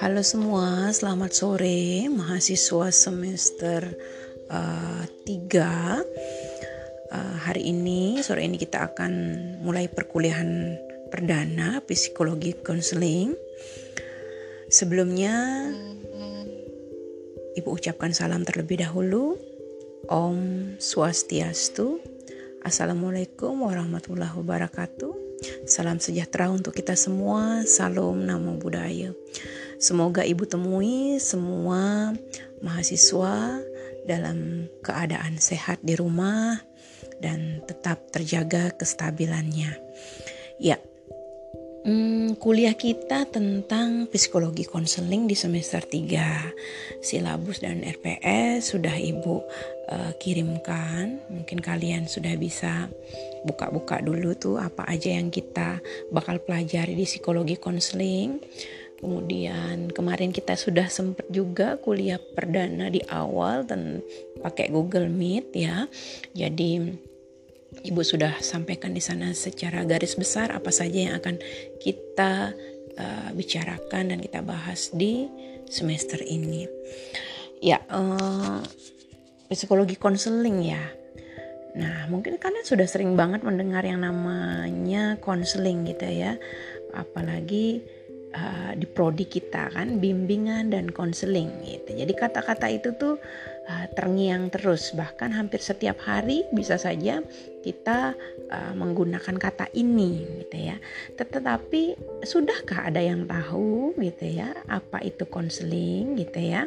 Halo semua, selamat sore mahasiswa semester uh, 3 uh, Hari ini, sore ini kita akan mulai perkuliahan perdana psikologi konseling. Sebelumnya, Ibu ucapkan salam terlebih dahulu. Om Swastiastu Assalamualaikum warahmatullahi wabarakatuh. Salam sejahtera untuk kita semua. Salam Namo Buddhaya Semoga Ibu temui semua mahasiswa dalam keadaan sehat di rumah dan tetap terjaga kestabilannya. Ya, hmm, kuliah kita tentang psikologi konseling di semester 3. Silabus dan RPS sudah Ibu uh, kirimkan. Mungkin kalian sudah bisa buka-buka dulu tuh apa aja yang kita bakal pelajari di psikologi konseling. Kemudian kemarin kita sudah sempat juga kuliah perdana di awal dan pakai Google Meet ya. Jadi Ibu sudah sampaikan di sana secara garis besar apa saja yang akan kita uh, bicarakan dan kita bahas di semester ini. Ya, uh, psikologi konseling ya. Nah, mungkin kalian sudah sering banget mendengar yang namanya konseling gitu ya. Apalagi uh, di prodi kita kan bimbingan dan konseling gitu. Jadi kata-kata itu tuh uh, terngiang terus bahkan hampir setiap hari bisa saja kita uh, menggunakan kata ini gitu ya. Tetapi sudahkah ada yang tahu gitu ya apa itu konseling gitu ya?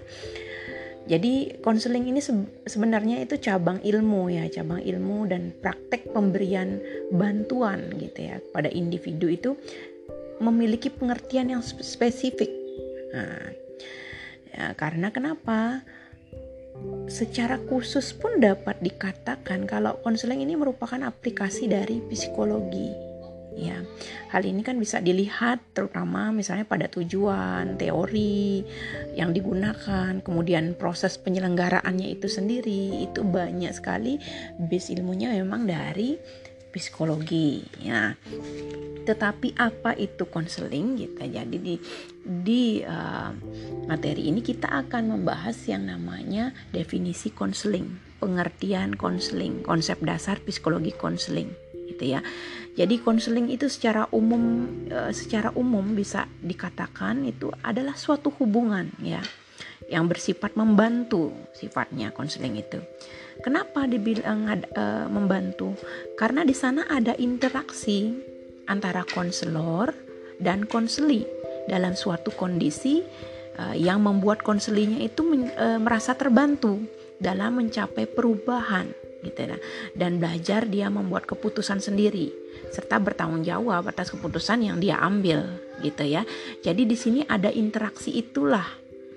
Jadi konseling ini sebenarnya itu cabang ilmu ya, cabang ilmu dan praktek pemberian bantuan gitu ya pada individu itu memiliki pengertian yang spesifik. Nah, ya, karena kenapa? Secara khusus pun dapat dikatakan kalau konseling ini merupakan aplikasi dari psikologi. Ya, hal ini kan bisa dilihat terutama misalnya pada tujuan, teori yang digunakan, kemudian proses penyelenggaraannya itu sendiri itu banyak sekali base ilmunya memang dari psikologi ya. Tetapi apa itu konseling gitu jadi di di uh, materi ini kita akan membahas yang namanya definisi konseling pengertian konseling konsep dasar psikologi konseling gitu ya. Jadi konseling itu secara umum uh, secara umum bisa dikatakan itu adalah suatu hubungan ya yang bersifat membantu sifatnya konseling itu Kenapa dibilang uh, membantu? Karena di sana ada interaksi antara konselor dan konseli dalam suatu kondisi uh, yang membuat konselinya itu men, uh, merasa terbantu dalam mencapai perubahan gitu ya. Dan belajar dia membuat keputusan sendiri serta bertanggung jawab atas keputusan yang dia ambil gitu ya. Jadi di sini ada interaksi itulah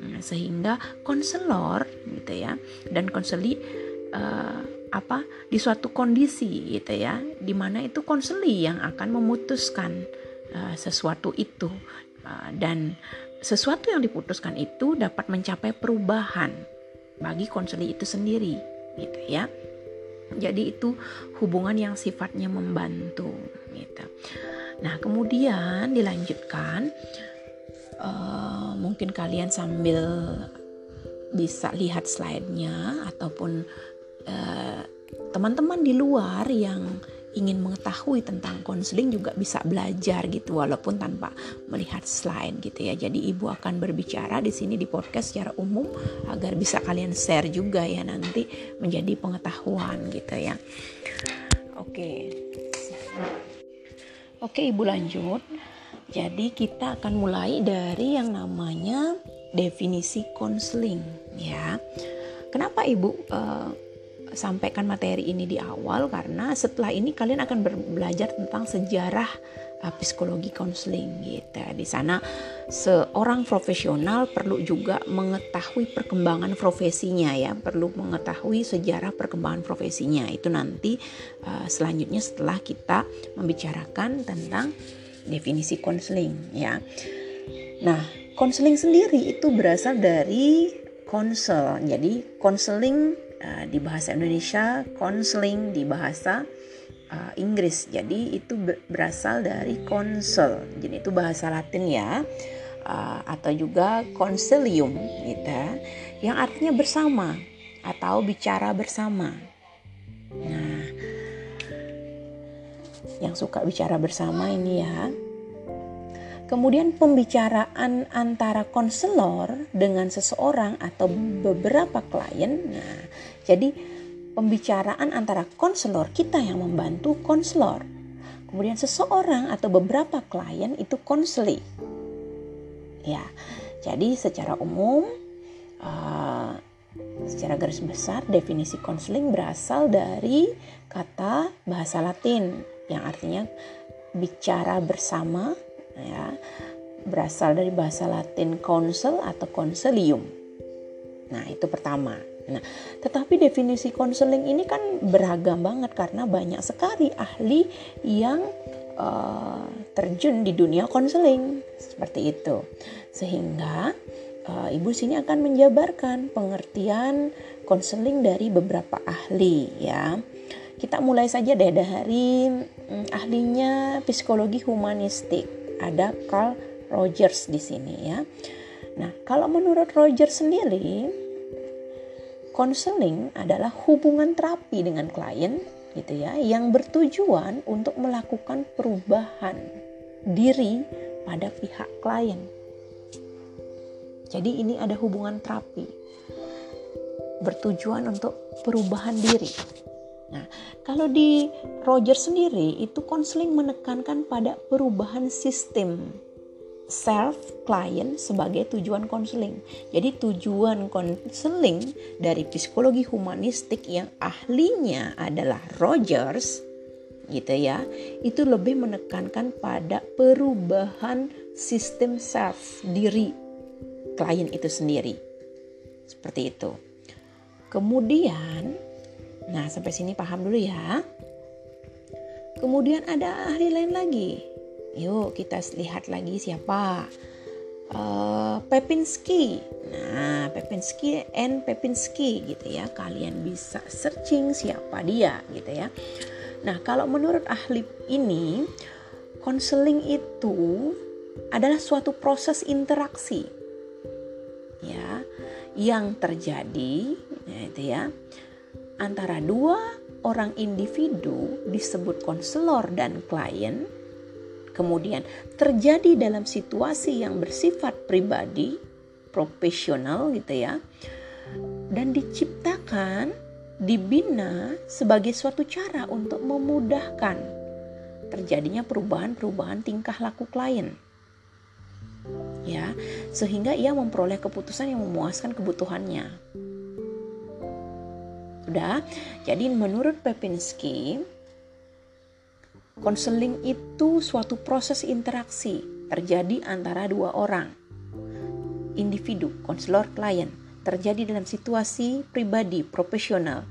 nah, sehingga konselor gitu ya dan konseli uh, apa di suatu kondisi gitu ya di mana itu konseli yang akan memutuskan uh, sesuatu itu. Uh, dan sesuatu yang diputuskan itu dapat mencapai perubahan bagi konseli itu sendiri gitu ya. Jadi itu hubungan yang sifatnya membantu gitu. Nah kemudian dilanjutkan uh, mungkin kalian sambil bisa lihat slide-nya ataupun Eh, teman-teman di luar yang ingin mengetahui tentang konseling juga bisa belajar gitu walaupun tanpa melihat slide gitu ya. Jadi ibu akan berbicara di sini di podcast secara umum agar bisa kalian share juga ya nanti menjadi pengetahuan gitu ya. Oke. Oke, Ibu lanjut. Jadi kita akan mulai dari yang namanya definisi konseling ya. Kenapa Ibu uh, sampaikan materi ini di awal karena setelah ini kalian akan belajar tentang sejarah uh, psikologi konseling gitu. Di sana seorang profesional perlu juga mengetahui perkembangan profesinya ya, perlu mengetahui sejarah perkembangan profesinya. Itu nanti uh, selanjutnya setelah kita membicarakan tentang definisi konseling ya. Nah, konseling sendiri itu berasal dari konsel. Jadi konseling uh, di bahasa Indonesia, konseling di bahasa uh, Inggris. Jadi itu berasal dari konsel. Jadi itu bahasa Latin ya. Uh, atau juga konsilium gitu ya, yang artinya bersama atau bicara bersama. Nah, yang suka bicara bersama ini ya. Kemudian pembicaraan antara konselor dengan seseorang atau beberapa klien. Nah, jadi pembicaraan antara konselor kita yang membantu konselor. Kemudian seseorang atau beberapa klien itu konseli. Ya. Jadi secara umum uh, secara garis besar definisi konseling berasal dari kata bahasa Latin yang artinya bicara bersama ya berasal dari bahasa Latin counsel atau consilium. Nah, itu pertama. Nah, tetapi definisi konseling ini kan beragam banget karena banyak sekali ahli yang uh, terjun di dunia konseling seperti itu. Sehingga uh, Ibu sini akan menjabarkan pengertian konseling dari beberapa ahli ya. Kita mulai saja deh dari hmm, ahlinya psikologi humanistik. Ada Carl Rogers di sini ya. Nah, kalau menurut Rogers sendiri, konseling adalah hubungan terapi dengan klien gitu ya yang bertujuan untuk melakukan perubahan diri pada pihak klien. Jadi ini ada hubungan terapi bertujuan untuk perubahan diri. Nah, kalau di Roger sendiri itu konseling menekankan pada perubahan sistem self client sebagai tujuan konseling. Jadi tujuan konseling dari psikologi humanistik yang ahlinya adalah Rogers gitu ya, itu lebih menekankan pada perubahan sistem self diri klien itu sendiri. Seperti itu. Kemudian Nah, sampai sini paham dulu ya. Kemudian ada ahli lain lagi. Yuk kita lihat lagi siapa. Uh, Pepinski. Nah, Pepinski and Pepinski gitu ya. Kalian bisa searching siapa dia gitu ya. Nah, kalau menurut ahli ini, konseling itu adalah suatu proses interaksi ya yang terjadi ya itu ya antara dua orang individu disebut konselor dan klien, kemudian terjadi dalam situasi yang bersifat pribadi, profesional gitu ya, dan diciptakan, dibina sebagai suatu cara untuk memudahkan terjadinya perubahan-perubahan tingkah laku klien. Ya, sehingga ia memperoleh keputusan yang memuaskan kebutuhannya. Udah. Jadi menurut Pepinski, konseling itu suatu proses interaksi terjadi antara dua orang. Individu, konselor, klien terjadi dalam situasi pribadi, profesional,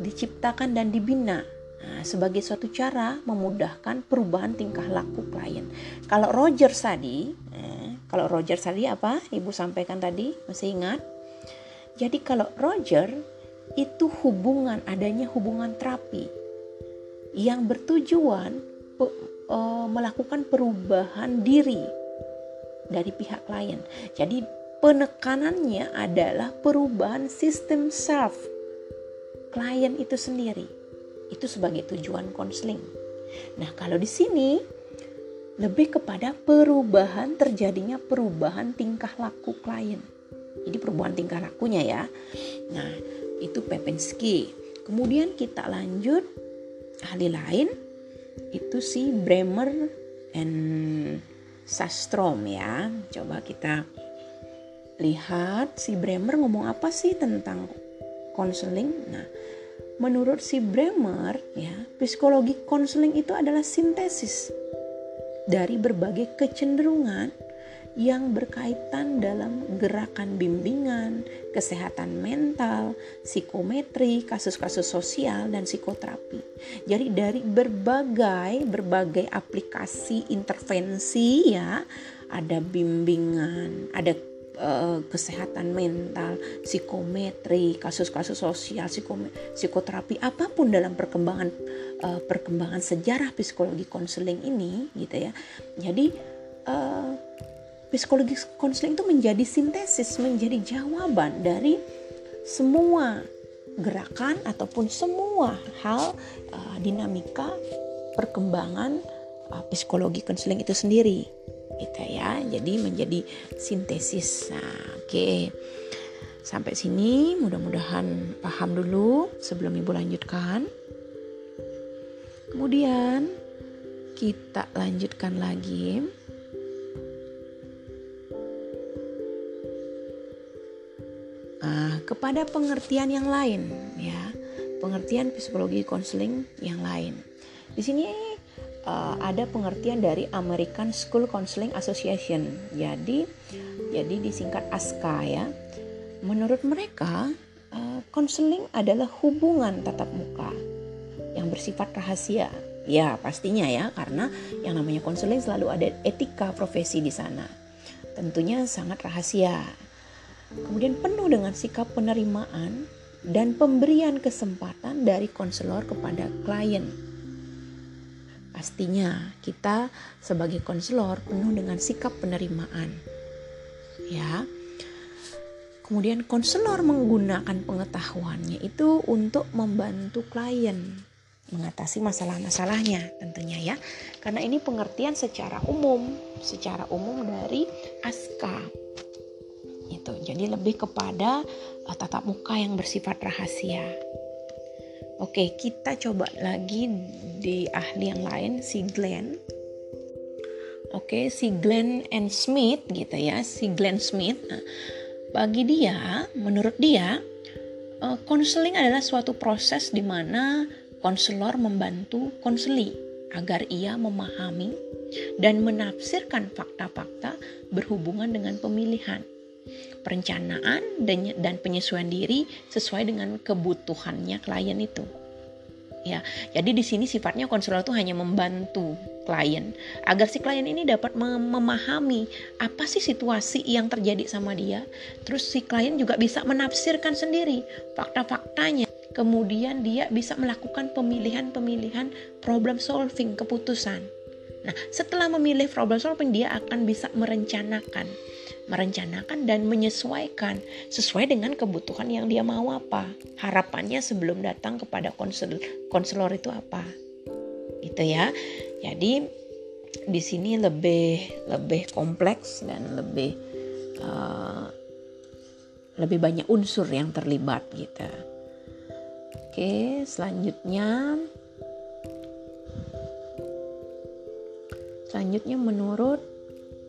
diciptakan dan dibina Nah, sebagai suatu cara memudahkan perubahan tingkah laku klien. Kalau Roger tadi, eh, kalau Roger tadi apa? Ibu sampaikan tadi, masih ingat? Jadi kalau Roger itu hubungan adanya hubungan terapi yang bertujuan pe, e, melakukan perubahan diri dari pihak klien. Jadi penekanannya adalah perubahan sistem self klien itu sendiri. Itu sebagai tujuan konseling. Nah, kalau di sini lebih kepada perubahan terjadinya perubahan tingkah laku klien. Jadi perubahan tingkah lakunya ya. Nah, itu Pepinski. Kemudian kita lanjut ahli lain itu si Bremer and Sastrom ya. Coba kita lihat si Bremer ngomong apa sih tentang konseling. Nah, menurut si Bremer ya, psikologi konseling itu adalah sintesis dari berbagai kecenderungan yang berkaitan dalam gerakan bimbingan, kesehatan mental, psikometri, kasus-kasus sosial dan psikoterapi. Jadi dari berbagai berbagai aplikasi intervensi ya, ada bimbingan, ada uh, kesehatan mental, psikometri, kasus-kasus sosial, psikoterapi apa pun dalam perkembangan uh, perkembangan sejarah psikologi konseling ini gitu ya. Jadi uh, psikologi konseling itu menjadi sintesis, menjadi jawaban dari semua gerakan ataupun semua hal uh, dinamika perkembangan uh, psikologi konseling itu sendiri gitu ya. Jadi menjadi sintesis. Nah oke. Okay. sampai sini mudah-mudahan paham dulu sebelum ibu lanjutkan. Kemudian kita lanjutkan lagi kepada pengertian yang lain ya, pengertian psikologi konseling yang lain. Di sini uh, ada pengertian dari American School Counseling Association. Jadi jadi disingkat ASCA ya. Menurut mereka, konseling uh, adalah hubungan tatap muka yang bersifat rahasia. Ya, pastinya ya, karena yang namanya konseling selalu ada etika profesi di sana. Tentunya sangat rahasia kemudian penuh dengan sikap penerimaan dan pemberian kesempatan dari konselor kepada klien. Pastinya kita sebagai konselor penuh dengan sikap penerimaan. Ya. Kemudian konselor menggunakan pengetahuannya itu untuk membantu klien mengatasi masalah-masalahnya tentunya ya. Karena ini pengertian secara umum, secara umum dari ASKA itu. Jadi lebih kepada uh, tatap muka yang bersifat rahasia. Oke, kita coba lagi di ahli yang lain si Glenn. Oke, si Glenn and Smith gitu ya, si Glenn Smith. Nah, bagi dia, menurut dia, konseling uh, adalah suatu proses di mana konselor membantu konseli agar ia memahami dan menafsirkan fakta-fakta berhubungan dengan pemilihan perencanaan dan, dan penyesuaian diri sesuai dengan kebutuhannya klien itu. Ya, jadi di sini sifatnya konselor itu hanya membantu klien agar si klien ini dapat memahami apa sih situasi yang terjadi sama dia. Terus si klien juga bisa menafsirkan sendiri fakta-faktanya. Kemudian dia bisa melakukan pemilihan-pemilihan problem solving keputusan. Nah, setelah memilih problem solving dia akan bisa merencanakan merencanakan dan menyesuaikan sesuai dengan kebutuhan yang dia mau apa. Harapannya sebelum datang kepada konsel konselor itu apa. Gitu ya. Jadi di sini lebih lebih kompleks dan lebih uh, lebih banyak unsur yang terlibat gitu. Oke, selanjutnya selanjutnya menurut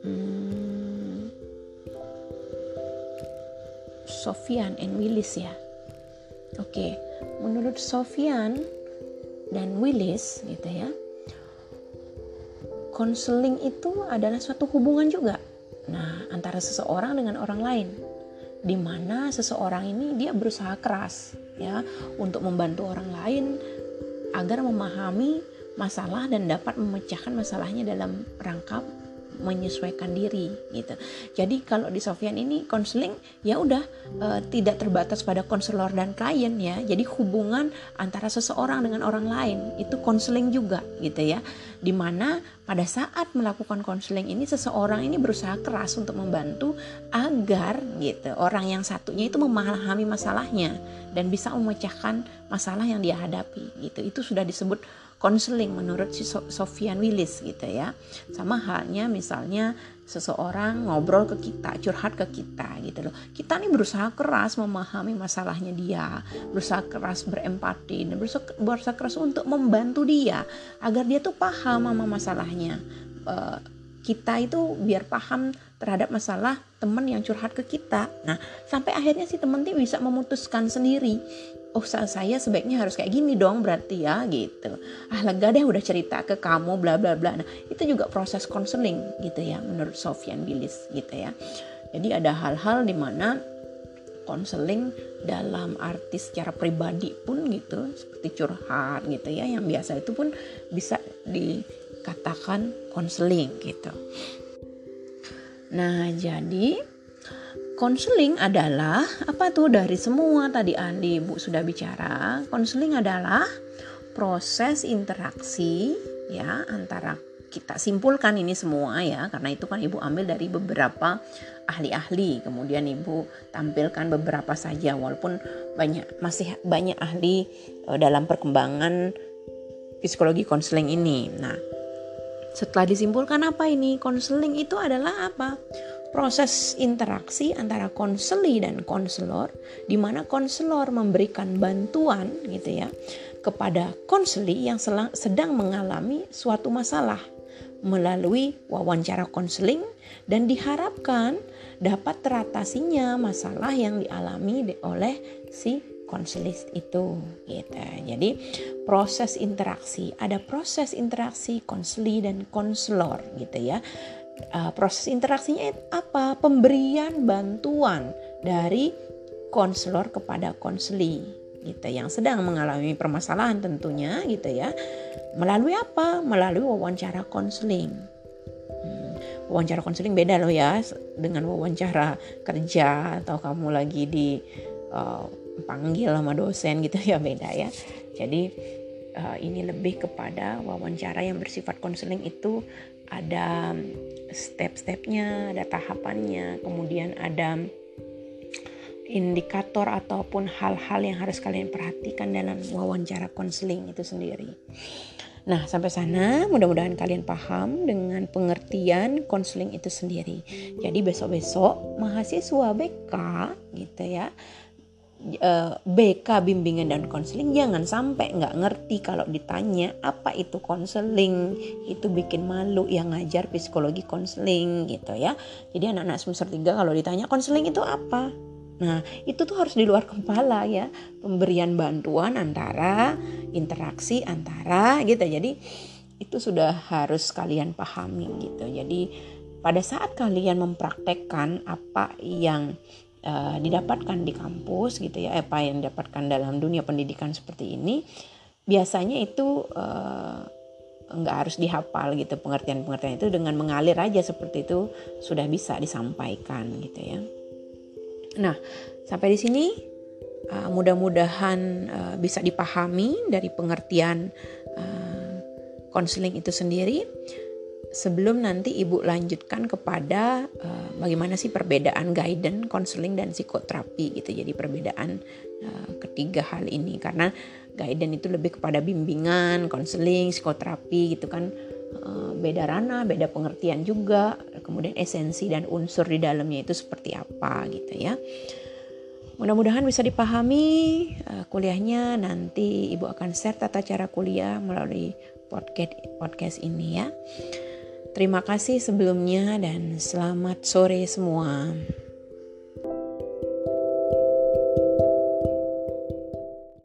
hmm, Sofian and Willis ya. Oke, menurut Sofian dan Willis gitu ya. Konseling itu adalah suatu hubungan juga. Nah, antara seseorang dengan orang lain di mana seseorang ini dia berusaha keras ya untuk membantu orang lain agar memahami masalah dan dapat memecahkan masalahnya dalam rangka menyesuaikan diri gitu. Jadi kalau di Sofian ini konseling ya udah e, tidak terbatas pada konselor dan klien ya. Jadi hubungan antara seseorang dengan orang lain itu konseling juga gitu ya. Di mana pada saat melakukan konseling ini seseorang ini berusaha keras untuk membantu agar gitu orang yang satunya itu memahami masalahnya dan bisa memecahkan masalah yang dia hadapi gitu. Itu sudah disebut konseling menurut si Sofian Willis gitu ya. Sama halnya misalnya seseorang ngobrol ke kita, curhat ke kita gitu loh. Kita nih berusaha keras memahami masalahnya dia, berusaha keras berempati dan berusaha, berusaha keras untuk membantu dia agar dia tuh paham sama masalahnya. Uh, kita itu biar paham terhadap masalah teman yang curhat ke kita. Nah, sampai akhirnya si teman itu bisa memutuskan sendiri oh saya sebaiknya harus kayak gini dong berarti ya gitu. Ah lega deh udah cerita ke kamu bla bla bla. Nah itu juga proses konseling gitu ya menurut Sofian Bilis gitu ya. Jadi ada hal-hal di mana konseling dalam arti secara pribadi pun gitu seperti curhat gitu ya yang biasa itu pun bisa dikatakan konseling gitu nah jadi konseling adalah apa tuh dari semua tadi ahli Bu sudah bicara. Konseling adalah proses interaksi ya antara kita simpulkan ini semua ya karena itu kan ibu ambil dari beberapa ahli-ahli kemudian ibu tampilkan beberapa saja walaupun banyak masih banyak ahli uh, dalam perkembangan psikologi konseling ini nah setelah disimpulkan apa ini konseling itu adalah apa? Proses interaksi antara konseli dan konselor di mana konselor memberikan bantuan gitu ya kepada konseli yang sedang mengalami suatu masalah. Melalui wawancara konseling dan diharapkan dapat teratasinya masalah yang dialami oleh si konselis itu gitu. Jadi proses interaksi, ada proses interaksi konseli dan konselor gitu ya. Uh, proses interaksinya apa? Pemberian bantuan dari konselor kepada konseli gitu yang sedang mengalami permasalahan tentunya gitu ya melalui apa melalui wawancara konseling hmm, wawancara konseling beda loh ya dengan wawancara kerja atau kamu lagi di uh, panggil sama dosen gitu ya beda ya jadi uh, ini lebih kepada wawancara yang bersifat konseling itu ada step-stepnya ada tahapannya kemudian ada indikator ataupun hal-hal yang harus kalian perhatikan dalam wawancara konseling itu sendiri. Nah, sampai sana mudah-mudahan kalian paham dengan pengertian konseling itu sendiri. Jadi besok-besok mahasiswa BK gitu ya. Eh, BK bimbingan dan konseling jangan sampai nggak ngerti kalau ditanya apa itu konseling itu bikin malu yang ngajar psikologi konseling gitu ya jadi anak-anak semester 3 kalau ditanya konseling itu apa Nah, itu tuh harus di luar kepala ya, pemberian bantuan antara interaksi antara gitu. Jadi itu sudah harus kalian pahami gitu. Jadi pada saat kalian mempraktekkan apa yang uh, didapatkan di kampus gitu ya, apa yang didapatkan dalam dunia pendidikan seperti ini, biasanya itu uh, nggak harus dihafal gitu pengertian-pengertian itu dengan mengalir aja seperti itu sudah bisa disampaikan gitu ya. Nah, sampai di sini uh, mudah-mudahan uh, bisa dipahami dari pengertian konseling itu sendiri. Sebelum nanti ibu lanjutkan kepada uh, bagaimana sih perbedaan guidance, konseling dan psikoterapi gitu. Jadi perbedaan uh, ketiga hal ini karena guidance itu lebih kepada bimbingan, konseling, psikoterapi gitu kan uh, beda ranah, beda pengertian juga kemudian esensi dan unsur di dalamnya itu seperti apa gitu ya. Mudah-mudahan bisa dipahami uh, kuliahnya nanti Ibu akan share tata cara kuliah melalui podcast podcast ini ya. Terima kasih sebelumnya dan selamat sore semua.